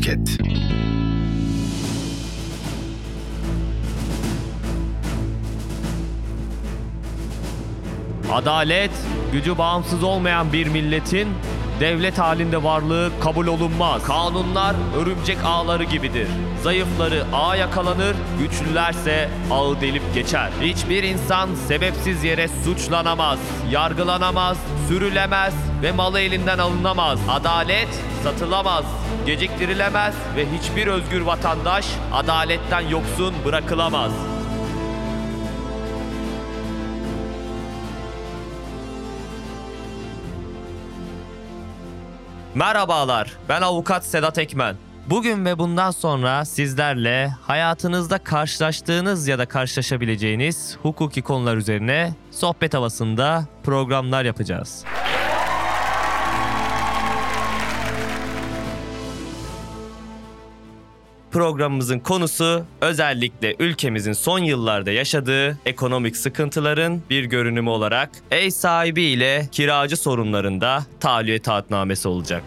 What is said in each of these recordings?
Podcast. Adalet, gücü bağımsız olmayan bir milletin devlet halinde varlığı kabul olunmaz. Kanunlar örümcek ağları gibidir. Zayıfları ağa yakalanır, güçlülerse ağı delip geçer. Hiçbir insan sebepsiz yere suçlanamaz, yargılanamaz, sürülemez ve malı elinden alınamaz. Adalet satılamaz, geciktirilemez ve hiçbir özgür vatandaş adaletten yoksun bırakılamaz. Merhabalar, ben avukat Sedat Ekmen. Bugün ve bundan sonra sizlerle hayatınızda karşılaştığınız ya da karşılaşabileceğiniz hukuki konular üzerine sohbet havasında programlar yapacağız. Programımızın konusu özellikle ülkemizin son yıllarda yaşadığı ekonomik sıkıntıların bir görünümü olarak ev sahibi ile kiracı sorunlarında tahliye taahhütnamesi olacak.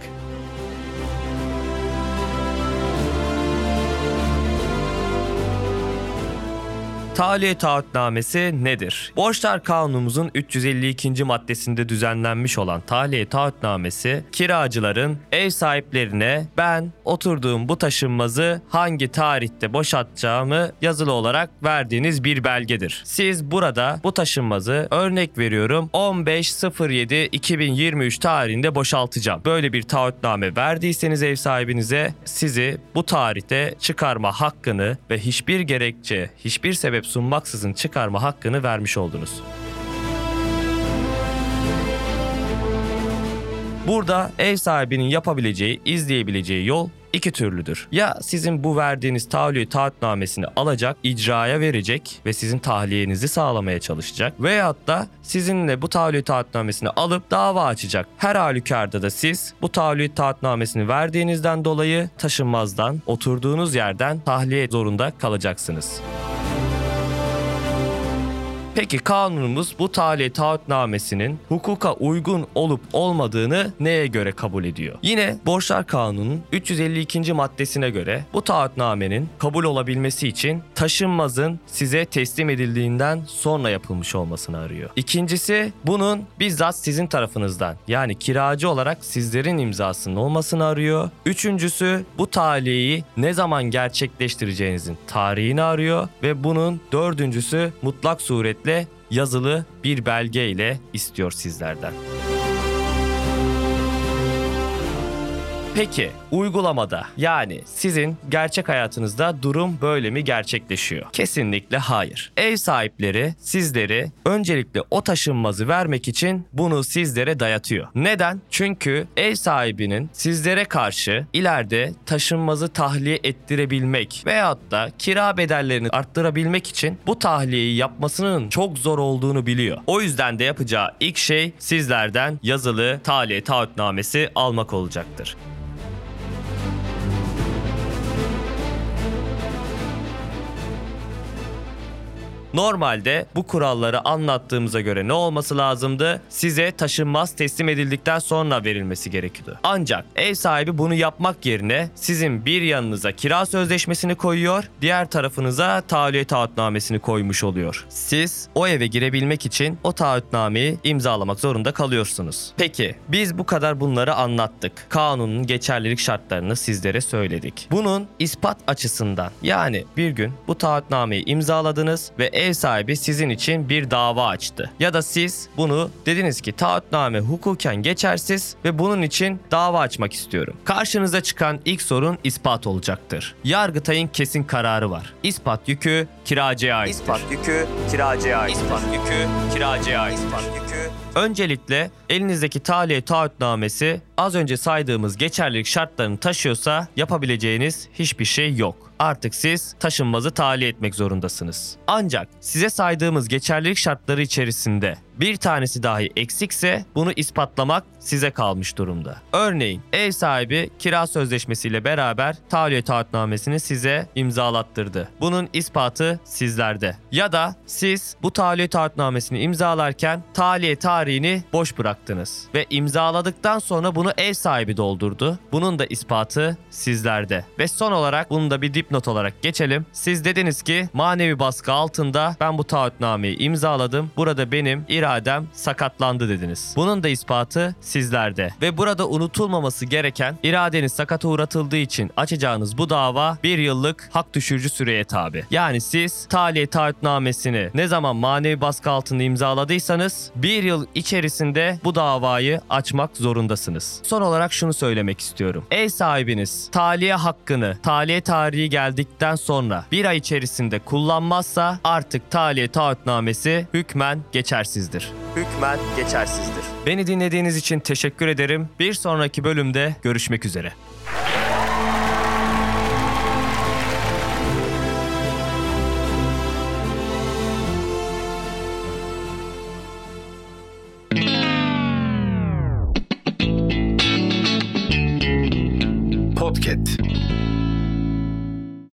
Tahliye taahhütnamesi nedir? Borçlar Kanunumuzun 352. maddesinde düzenlenmiş olan tahliye taahhütnamesi kiracıların ev sahiplerine ben oturduğum bu taşınmazı hangi tarihte boşaltacağımı yazılı olarak verdiğiniz bir belgedir. Siz burada bu taşınmazı örnek veriyorum 15.07.2023 tarihinde boşaltacağım. Böyle bir taahhütname verdiyseniz ev sahibinize sizi bu tarihte çıkarma hakkını ve hiçbir gerekçe, hiçbir sebep sunmaksızın çıkarma hakkını vermiş oldunuz. Burada ev sahibinin yapabileceği, izleyebileceği yol iki türlüdür. Ya sizin bu verdiğiniz tahliye taahhütnamesini alacak, icraya verecek ve sizin tahliyenizi sağlamaya çalışacak. Veyahut da sizinle bu tahliye taahhütnamesini alıp dava açacak. Her halükarda da siz bu tahliye taahhütnamesini verdiğinizden dolayı taşınmazdan, oturduğunuz yerden tahliye zorunda kalacaksınız. Peki kanunumuz bu tahliye taahhütnamesinin hukuka uygun olup olmadığını neye göre kabul ediyor? Yine Borçlar Kanunu'nun 352. maddesine göre bu taahhütnamenin kabul olabilmesi için taşınmazın size teslim edildiğinden sonra yapılmış olmasını arıyor. İkincisi bunun bizzat sizin tarafınızdan yani kiracı olarak sizlerin imzasının olmasını arıyor. Üçüncüsü bu tahliyeyi ne zaman gerçekleştireceğinizin tarihini arıyor ve bunun dördüncüsü mutlak suretle yazılı bir belge ile istiyor sizlerden. Peki uygulamada yani sizin gerçek hayatınızda durum böyle mi gerçekleşiyor? Kesinlikle hayır. Ev sahipleri sizleri öncelikle o taşınmazı vermek için bunu sizlere dayatıyor. Neden? Çünkü ev sahibinin sizlere karşı ileride taşınmazı tahliye ettirebilmek veyahut da kira bedellerini arttırabilmek için bu tahliyeyi yapmasının çok zor olduğunu biliyor. O yüzden de yapacağı ilk şey sizlerden yazılı tahliye taahhütnamesi almak olacaktır. Normalde bu kuralları anlattığımıza göre ne olması lazımdı? Size taşınmaz teslim edildikten sonra verilmesi gerekiyordu. Ancak ev sahibi bunu yapmak yerine sizin bir yanınıza kira sözleşmesini koyuyor, diğer tarafınıza tahliye taahhütnamesini koymuş oluyor. Siz o eve girebilmek için o taahhütnameyi imzalamak zorunda kalıyorsunuz. Peki biz bu kadar bunları anlattık. Kanunun geçerlilik şartlarını sizlere söyledik. Bunun ispat açısından yani bir gün bu taahhütnameyi imzaladınız ve ev sahibi sizin için bir dava açtı. Ya da siz bunu dediniz ki taahhütname hukuken geçersiz ve bunun için dava açmak istiyorum. Karşınıza çıkan ilk sorun ispat olacaktır. Yargıtay'ın kesin kararı var. İspat yükü kiracıya aittir. İspat yükü kiracıya ait. İspat yükü kiracıya aittir. İspat yükü Öncelikle elinizdeki tahliye taahhütnamesi az önce saydığımız geçerlilik şartlarını taşıyorsa yapabileceğiniz hiçbir şey yok. Artık siz taşınmazı tahliye etmek zorundasınız. Ancak size saydığımız geçerlilik şartları içerisinde bir tanesi dahi eksikse bunu ispatlamak size kalmış durumda. Örneğin ev sahibi kira sözleşmesiyle beraber tahliye taahhütnamesini size imzalattırdı. Bunun ispatı sizlerde. Ya da siz bu tahliye taahhütnamesini imzalarken tahliye tarihini boş bıraktınız ve imzaladıktan sonra bunu ev sahibi doldurdu. Bunun da ispatı sizlerde. Ve son olarak bunu da bir dipnot olarak geçelim. Siz dediniz ki manevi baskı altında ben bu taahhütnameyi imzaladım. Burada benim iradem sakatlandı dediniz. Bunun da ispatı sizlerde. Ve burada unutulmaması gereken iradeniz sakata uğratıldığı için açacağınız bu dava bir yıllık hak düşürücü süreye tabi. Yani siz tahliye taahhütnamesini ne zaman manevi baskı altında imzaladıysanız bir yıl içerisinde bu davayı açmak zorundasınız. Son olarak şunu söylemek istiyorum. Ev sahibiniz tahliye hakkını tahliye tarihi geldikten sonra bir ay içerisinde kullanmazsa artık tahliye taahhütnamesi hükmen geçersizdir. Hükmen geçersizdir. Beni dinlediğiniz için teşekkür ederim. Bir sonraki bölümde görüşmek üzere. Podcast.